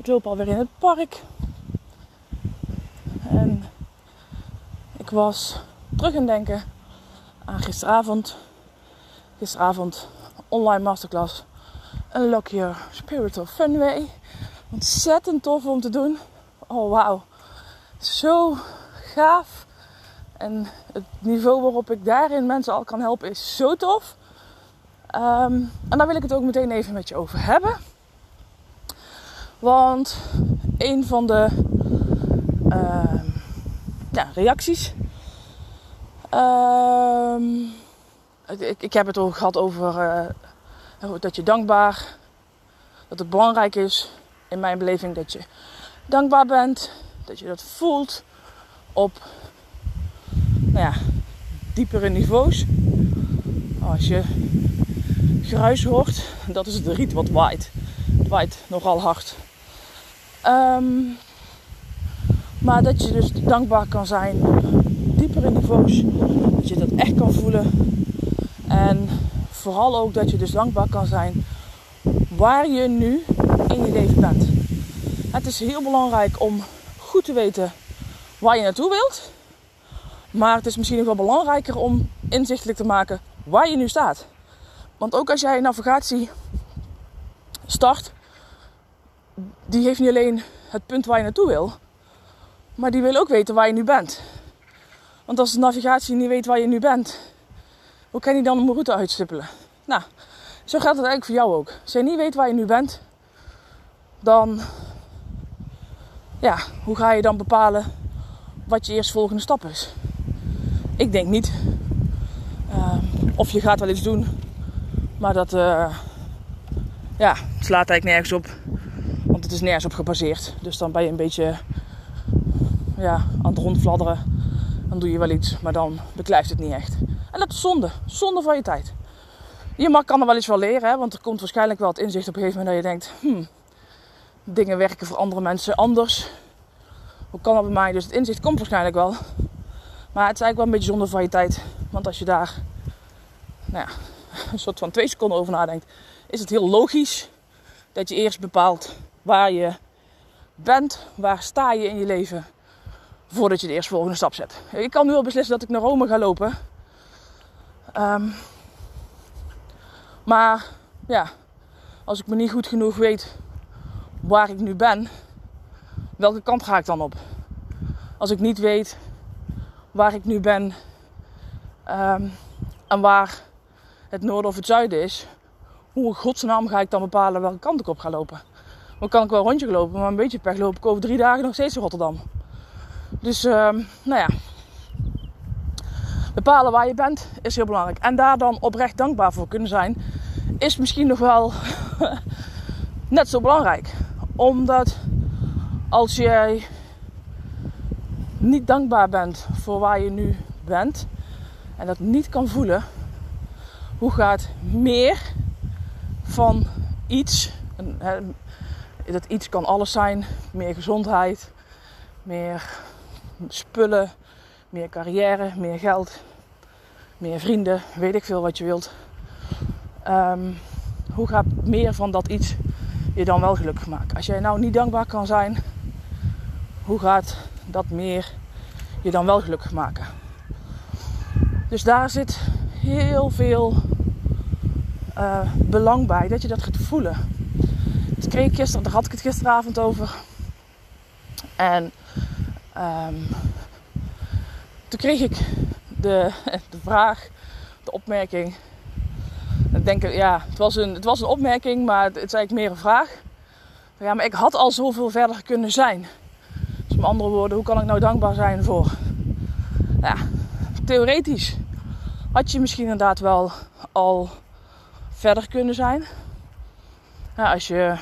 Ik loop alweer in het park. En ik was terug aan denken aan gisteravond. Gisteravond online masterclass Unlock Your Spiritual Funway. Ontzettend tof om te doen. Oh wauw. Zo gaaf. En het niveau waarop ik daarin mensen al kan helpen is zo tof. Um, en daar wil ik het ook meteen even met je over hebben. Want een van de uh, ja, reacties. Uh, ik, ik, heb het ook gehad over uh, dat je dankbaar. Dat het belangrijk is in mijn beleving dat je dankbaar bent. Dat je dat voelt op nou ja, diepere niveaus. Als je geruis hoort, dat is het riet wat waait. Het waait nogal hard. Um, maar dat je dus dankbaar kan zijn diepere niveaus. Dat je dat echt kan voelen. En vooral ook dat je dus dankbaar kan zijn waar je nu in je leven bent. Het is heel belangrijk om goed te weten waar je naartoe wilt. Maar het is misschien nog wel belangrijker om inzichtelijk te maken waar je nu staat. Want ook als jij navigatie start, die heeft niet alleen het punt waar je naartoe wil, maar die wil ook weten waar je nu bent. Want als de navigatie niet weet waar je nu bent, hoe kan hij dan een route uitstippelen? Nou, zo gaat het eigenlijk voor jou ook. Als je niet weet waar je nu bent, dan, ja, hoe ga je dan bepalen wat je eerstvolgende stap is? Ik denk niet. Uh, of je gaat wel iets doen, maar dat, uh, ja, slaat eigenlijk nergens op het is nergens op gebaseerd. Dus dan ben je een beetje ja, aan het rondfladderen. Dan doe je wel iets, maar dan beklijft het niet echt. En dat is zonde. Zonde van je tijd. Je mag, kan er wel eens wel leren, hè, want er komt waarschijnlijk wel het inzicht op een gegeven moment dat je denkt: hmm, dingen werken voor andere mensen anders. Hoe kan dat bij mij? Dus het inzicht komt waarschijnlijk wel. Maar het is eigenlijk wel een beetje zonde van je tijd. Want als je daar nou ja, een soort van twee seconden over nadenkt, is het heel logisch dat je eerst bepaalt waar je bent, waar sta je in je leven voordat je de eerste volgende stap zet. Ik kan nu al beslissen dat ik naar Rome ga lopen. Um, maar ja, als ik me niet goed genoeg weet waar ik nu ben, welke kant ga ik dan op? Als ik niet weet waar ik nu ben um, en waar het noorden of het zuiden is, hoe in godsnaam ga ik dan bepalen welke kant ik op ga lopen? Dan kan ik wel rondje lopen, maar een beetje pech loop ik over drie dagen nog steeds in Rotterdam. Dus, uh, nou ja. Bepalen waar je bent is heel belangrijk. En daar dan oprecht dankbaar voor kunnen zijn, is misschien nog wel net zo belangrijk. Omdat als jij niet dankbaar bent voor waar je nu bent en dat niet kan voelen, hoe gaat meer van iets, dat iets kan alles zijn. Meer gezondheid, meer spullen, meer carrière, meer geld, meer vrienden, weet ik veel wat je wilt. Um, hoe gaat meer van dat iets je dan wel gelukkig maken? Als jij nou niet dankbaar kan zijn, hoe gaat dat meer je dan wel gelukkig maken? Dus daar zit heel veel uh, belang bij dat je dat gaat voelen gisteren, daar had ik het gisteravond over. En um, toen kreeg ik de, de vraag, de opmerking. Ik denk, ja, het was, een, het was een opmerking, maar het, is eigenlijk meer een vraag. Ja, maar ik had al zoveel verder kunnen zijn. Dus met andere woorden, hoe kan ik nou dankbaar zijn voor? Ja, theoretisch had je misschien inderdaad wel al verder kunnen zijn. Ja, als je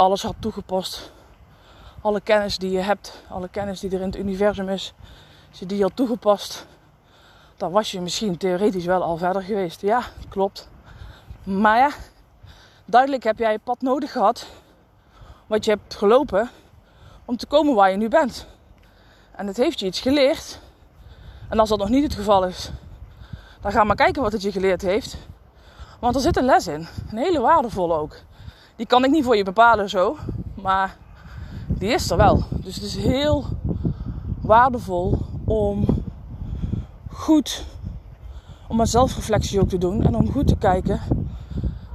alles had toegepast, alle kennis die je hebt, alle kennis die er in het universum is, als je die had toegepast, dan was je misschien theoretisch wel al verder geweest. Ja, klopt. Maar ja, duidelijk heb jij je pad nodig gehad, wat je hebt gelopen, om te komen waar je nu bent. En het heeft je iets geleerd. En als dat nog niet het geval is, dan ga maar kijken wat het je geleerd heeft. Want er zit een les in. Een hele waardevolle ook. Die kan ik niet voor je bepalen zo. Maar die is er wel. Dus het is heel waardevol om goed, om een zelfreflectie ook te doen. En om goed te kijken.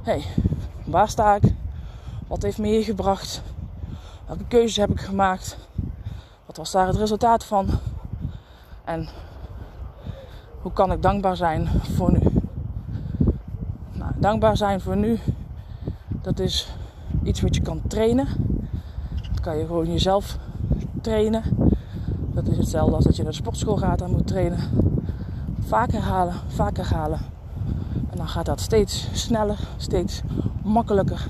Hé, hey, waar sta ik? Wat heeft me hier gebracht? Welke keuzes heb ik gemaakt? Wat was daar het resultaat van? En hoe kan ik dankbaar zijn voor nu? Nou, dankbaar zijn voor nu, dat is iets wat je kan trainen. Dat kan je gewoon jezelf trainen. Dat is hetzelfde als dat je naar de sportschool gaat en moet trainen. Vaker herhalen, vaker herhalen. En dan gaat dat steeds sneller, steeds makkelijker.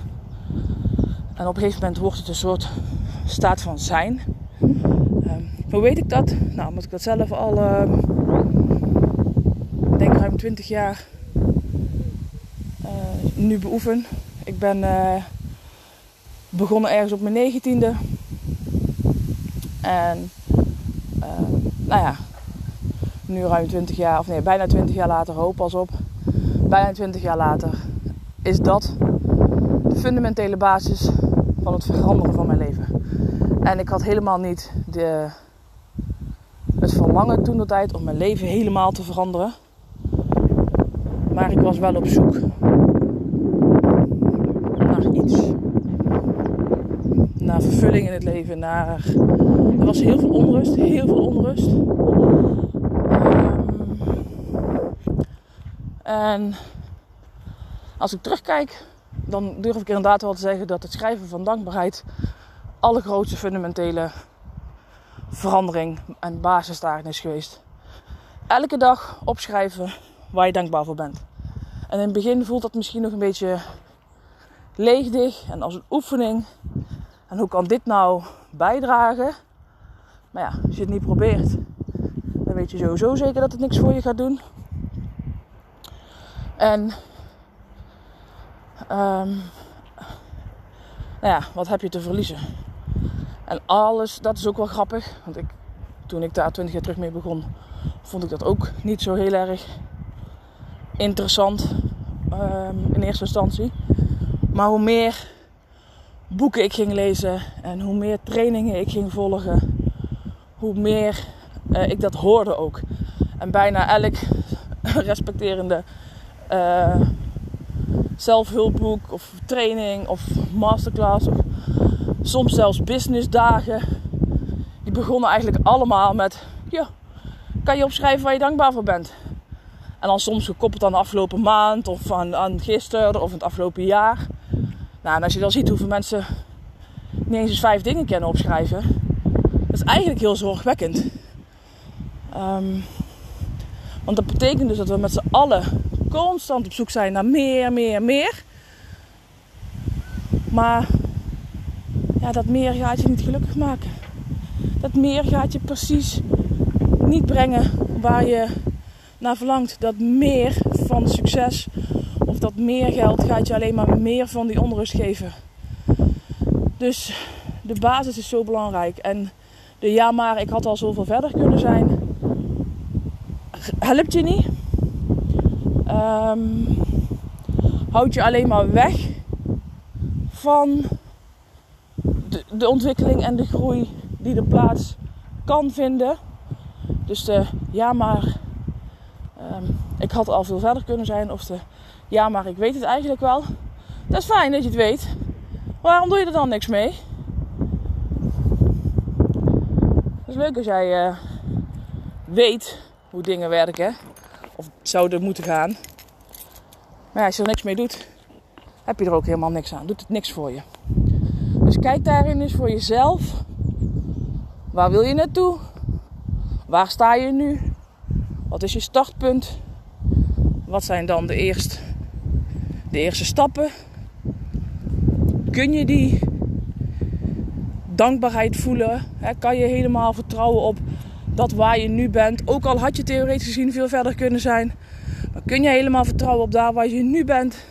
En op een gegeven moment wordt het een soort staat van zijn. Um, hoe weet ik dat? Nou, omdat ik dat zelf al, uh, denk ruim 20 jaar uh, nu beoefen. Ik ben uh, begonnen ergens op mijn negentiende. En ehm, nou ja, nu ruim 20 jaar, of nee, bijna 20 jaar later, hoop pas op. Bijna 20 jaar later is dat de fundamentele basis van het veranderen van mijn leven. En ik had helemaal niet de, het verlangen toen de tijd om mijn leven helemaal te veranderen. Maar ik was wel op zoek naar iets. In het leven. Naar... Er was heel veel onrust. Heel veel onrust. Ehm, en als ik terugkijk, dan durf ik inderdaad wel te zeggen dat het schrijven van dankbaarheid allergrootste fundamentele verandering en basis daarin is geweest. Elke dag opschrijven waar je dankbaar voor bent. En in het begin voelt dat misschien nog een beetje leegdig en als een oefening. En hoe kan dit nou bijdragen? Maar ja, als je het niet probeert, dan weet je sowieso zeker dat het niks voor je gaat doen. En um, nou ja, wat heb je te verliezen? En alles, dat is ook wel grappig. Want ik, toen ik daar 20 jaar terug mee begon, vond ik dat ook niet zo heel erg interessant um, in eerste instantie. Maar hoe meer boeken ik ging lezen en hoe meer trainingen ik ging volgen, hoe meer uh, ik dat hoorde ook. En bijna elk respecterende uh, zelfhulpboek of training of masterclass of soms zelfs businessdagen. Die begonnen eigenlijk allemaal met: ja, kan je opschrijven waar je dankbaar voor bent? En dan soms gekoppeld aan de afgelopen maand of aan gisteren of het afgelopen jaar. Nou, en als je dan ziet hoeveel mensen niet eens vijf dingen kennen opschrijven, dat is eigenlijk heel zorgwekkend. Um, want dat betekent dus dat we met z'n allen constant op zoek zijn naar meer, meer, meer. Maar ja, dat meer gaat je niet gelukkig maken. Dat meer gaat je precies niet brengen waar je naar verlangt. Dat meer van succes dat meer geld gaat je alleen maar meer van die onrust geven. Dus de basis is zo belangrijk. En de ja maar, ik had al zoveel verder kunnen zijn. Helpt je niet. Um, houd je alleen maar weg van de, de, ontwikkeling en de groei die er plaats kan vinden. Dus de ja maar um, ik had al veel verder kunnen zijn. Of de ja maar ik weet het eigenlijk wel. Dat is fijn dat je het weet. Waarom doe je er dan niks mee? Het is leuk als jij uh, weet hoe dingen werken. Of zouden moeten gaan. Maar als je er niks mee doet, heb je er ook helemaal niks aan. Doet het niks voor je. Dus kijk daarin eens voor jezelf. Waar wil je naartoe? Waar sta je nu? Wat is je startpunt? Wat zijn dan de eerste, de eerste stappen? Kun je die dankbaarheid voelen? kan je helemaal vertrouwen op dat waar je nu bent? Ook al had je theoretisch gezien veel verder kunnen zijn. Maar kun je helemaal vertrouwen op daar waar je nu bent?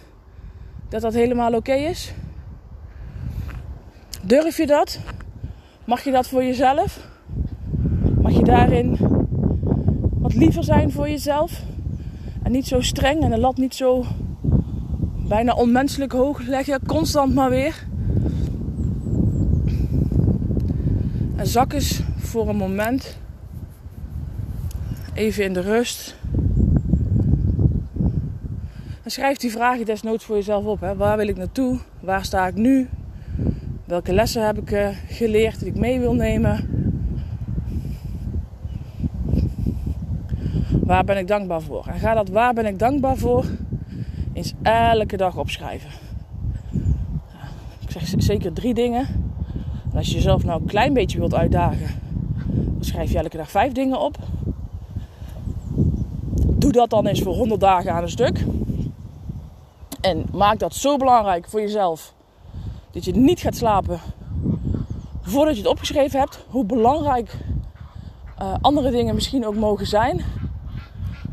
Dat dat helemaal oké is? Durf je dat? Mag je dat voor jezelf? Mag je daarin wat liever zijn voor jezelf? En niet zo streng en de lat niet zo bijna onmenselijk hoog leggen, constant maar weer. En zak eens voor een moment even in de rust. En schrijf die vragen desnoods voor jezelf op. Hè. Waar wil ik naartoe? Waar sta ik nu? Welke lessen heb ik uh, geleerd die ik mee wil nemen? Waar ben ik dankbaar voor? En ga dat waar ben ik dankbaar voor eens elke dag opschrijven. Ik zeg zeker drie dingen. En als je jezelf nou een klein beetje wilt uitdagen, dan schrijf je elke dag vijf dingen op. Doe dat dan eens voor 100 dagen aan een stuk. En maak dat zo belangrijk voor jezelf dat je niet gaat slapen voordat je het opgeschreven hebt. Hoe belangrijk uh, andere dingen misschien ook mogen zijn.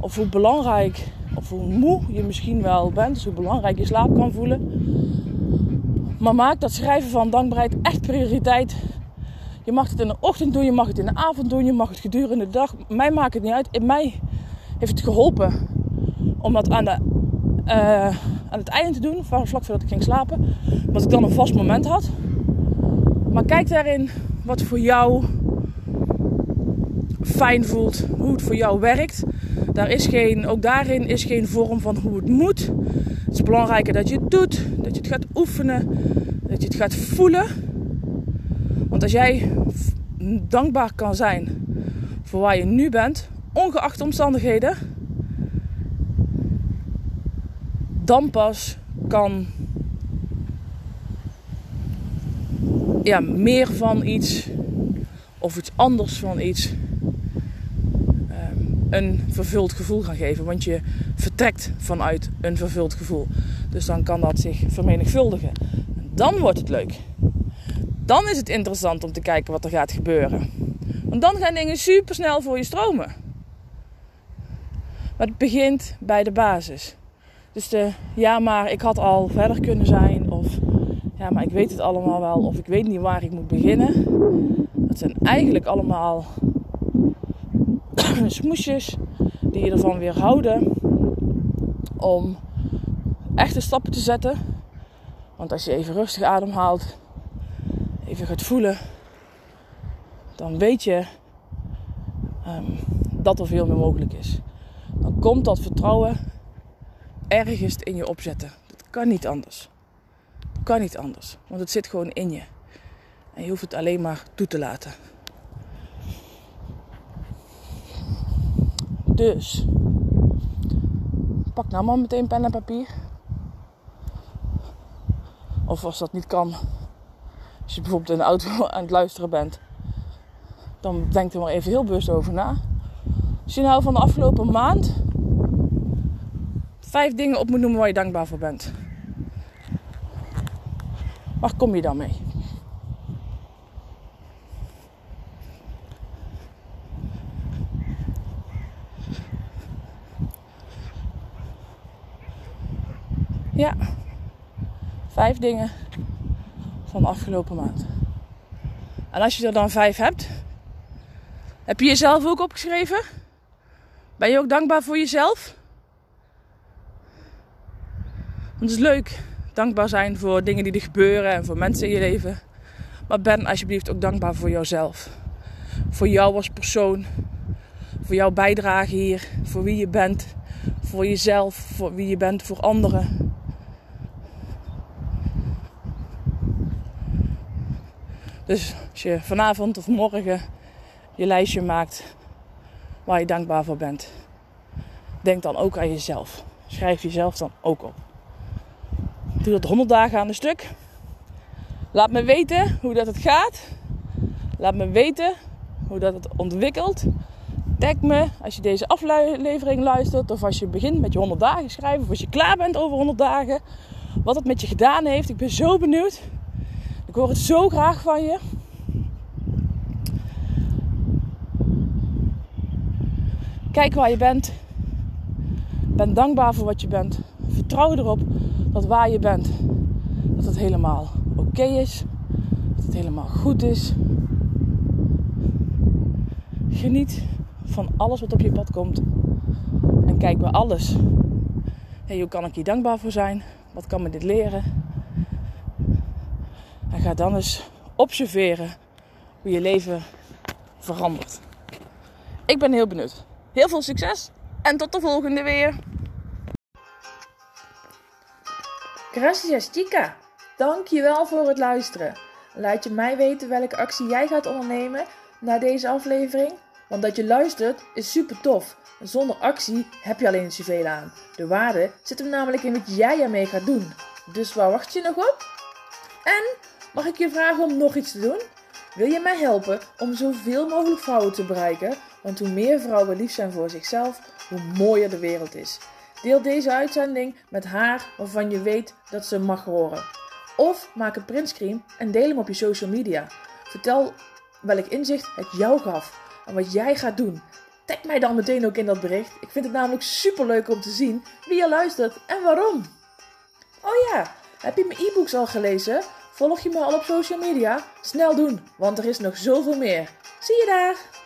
Of hoe belangrijk hoe moe je misschien wel bent. Dus hoe belangrijk je slaap kan voelen. Maar maak dat schrijven van dankbaarheid echt prioriteit. Je mag het in de ochtend doen, je mag het in de avond doen, je mag het gedurende de dag. Mij maakt het niet uit. In mij heeft het geholpen om dat aan, de, uh, aan het einde te doen, vlak voordat ik ging slapen. Omdat ik dan een vast moment had. Maar kijk daarin wat voor jou fijn voelt, hoe het voor jou werkt. Daar is geen, ook daarin is geen vorm van hoe het moet. Het is belangrijker dat je het doet, dat je het gaat oefenen, dat je het gaat voelen. Want als jij dankbaar kan zijn voor waar je nu bent, ongeacht omstandigheden, dan pas kan ja, meer van iets of iets anders van iets een vervuld gevoel gaan geven. Want je vertrekt vanuit een vervuld gevoel. Dus dan kan dat zich vermenigvuldigen. Dan wordt het leuk. Dan is het interessant om te kijken wat er gaat gebeuren. Want dan gaan dingen super snel voor je stromen. Maar het begint bij de basis. Dus de ja, maar ik had al verder kunnen zijn. Of ja, maar ik weet het allemaal wel. Of ik weet niet waar ik moet beginnen. Dat zijn eigenlijk allemaal smoesjes die je ervan weerhouden om echte stappen te zetten. Want als je even rustig ademhaalt, even gaat voelen, dan weet je um, dat er veel meer mogelijk is. Dan komt dat vertrouwen ergens in je opzetten. Dat kan niet anders. Kan niet anders, want het zit gewoon in je. En je hoeft het alleen maar toe te laten. Dus pak nou maar meteen pen en papier. Of als dat niet kan, als je bijvoorbeeld in de auto aan het luisteren bent, dan denk er maar even heel bewust over na. Als je nou van de afgelopen maand vijf dingen op moet noemen waar je dankbaar voor bent. Waar kom je dan mee? Ja, vijf dingen van de afgelopen maand. En als je er dan vijf hebt, heb je jezelf ook opgeschreven? Ben je ook dankbaar voor jezelf? Want het is leuk dankbaar zijn voor dingen die er gebeuren en voor mensen in je leven. Maar ben alsjeblieft ook dankbaar voor jouzelf. Voor jou als persoon. Voor jouw bijdrage hier. Voor wie je bent. Voor jezelf. Voor wie je bent voor anderen. Dus als je vanavond of morgen je lijstje maakt waar je dankbaar voor bent. Denk dan ook aan jezelf. Schrijf jezelf dan ook op. Doe dat 100 dagen aan een stuk. Laat me weten hoe dat het gaat. Laat me weten hoe dat het ontwikkelt. Tag me als je deze aflevering luistert. Of als je begint met je 100 dagen schrijven. Of als je klaar bent over 100 dagen. Wat het met je gedaan heeft. Ik ben zo benieuwd. Ik hoor het zo graag van je. Kijk waar je bent. Ben dankbaar voor wat je bent. Vertrouw erop dat waar je bent, dat het helemaal oké is. Dat het helemaal goed is. Geniet van alles wat op je pad komt. En kijk bij alles. Hey, hoe kan ik hier dankbaar voor zijn? Wat kan me dit leren? Ga dan eens observeren hoe je leven verandert. Ik ben heel benieuwd. Heel veel succes en tot de volgende weer. Gracias chica. Dankjewel voor het luisteren. Laat je mij weten welke actie jij gaat ondernemen na deze aflevering. Want dat je luistert is super tof. Zonder actie heb je alleen zoveel aan. De waarde zit hem namelijk in wat jij ermee gaat doen. Dus waar wacht je nog op? En mag ik je vragen om nog iets te doen? Wil je mij helpen om zoveel mogelijk vrouwen te bereiken? Want hoe meer vrouwen lief zijn voor zichzelf, hoe mooier de wereld is. Deel deze uitzending met haar waarvan je weet dat ze mag horen. Of maak een printscreen en deel hem op je social media. Vertel welk inzicht het jou gaf en wat jij gaat doen. Tag mij dan meteen ook in dat bericht. Ik vind het namelijk super leuk om te zien wie je luistert en waarom. Oh ja, heb je mijn e-books al gelezen? Volg je me al op social media? Snel doen, want er is nog zoveel meer. Zie je daar!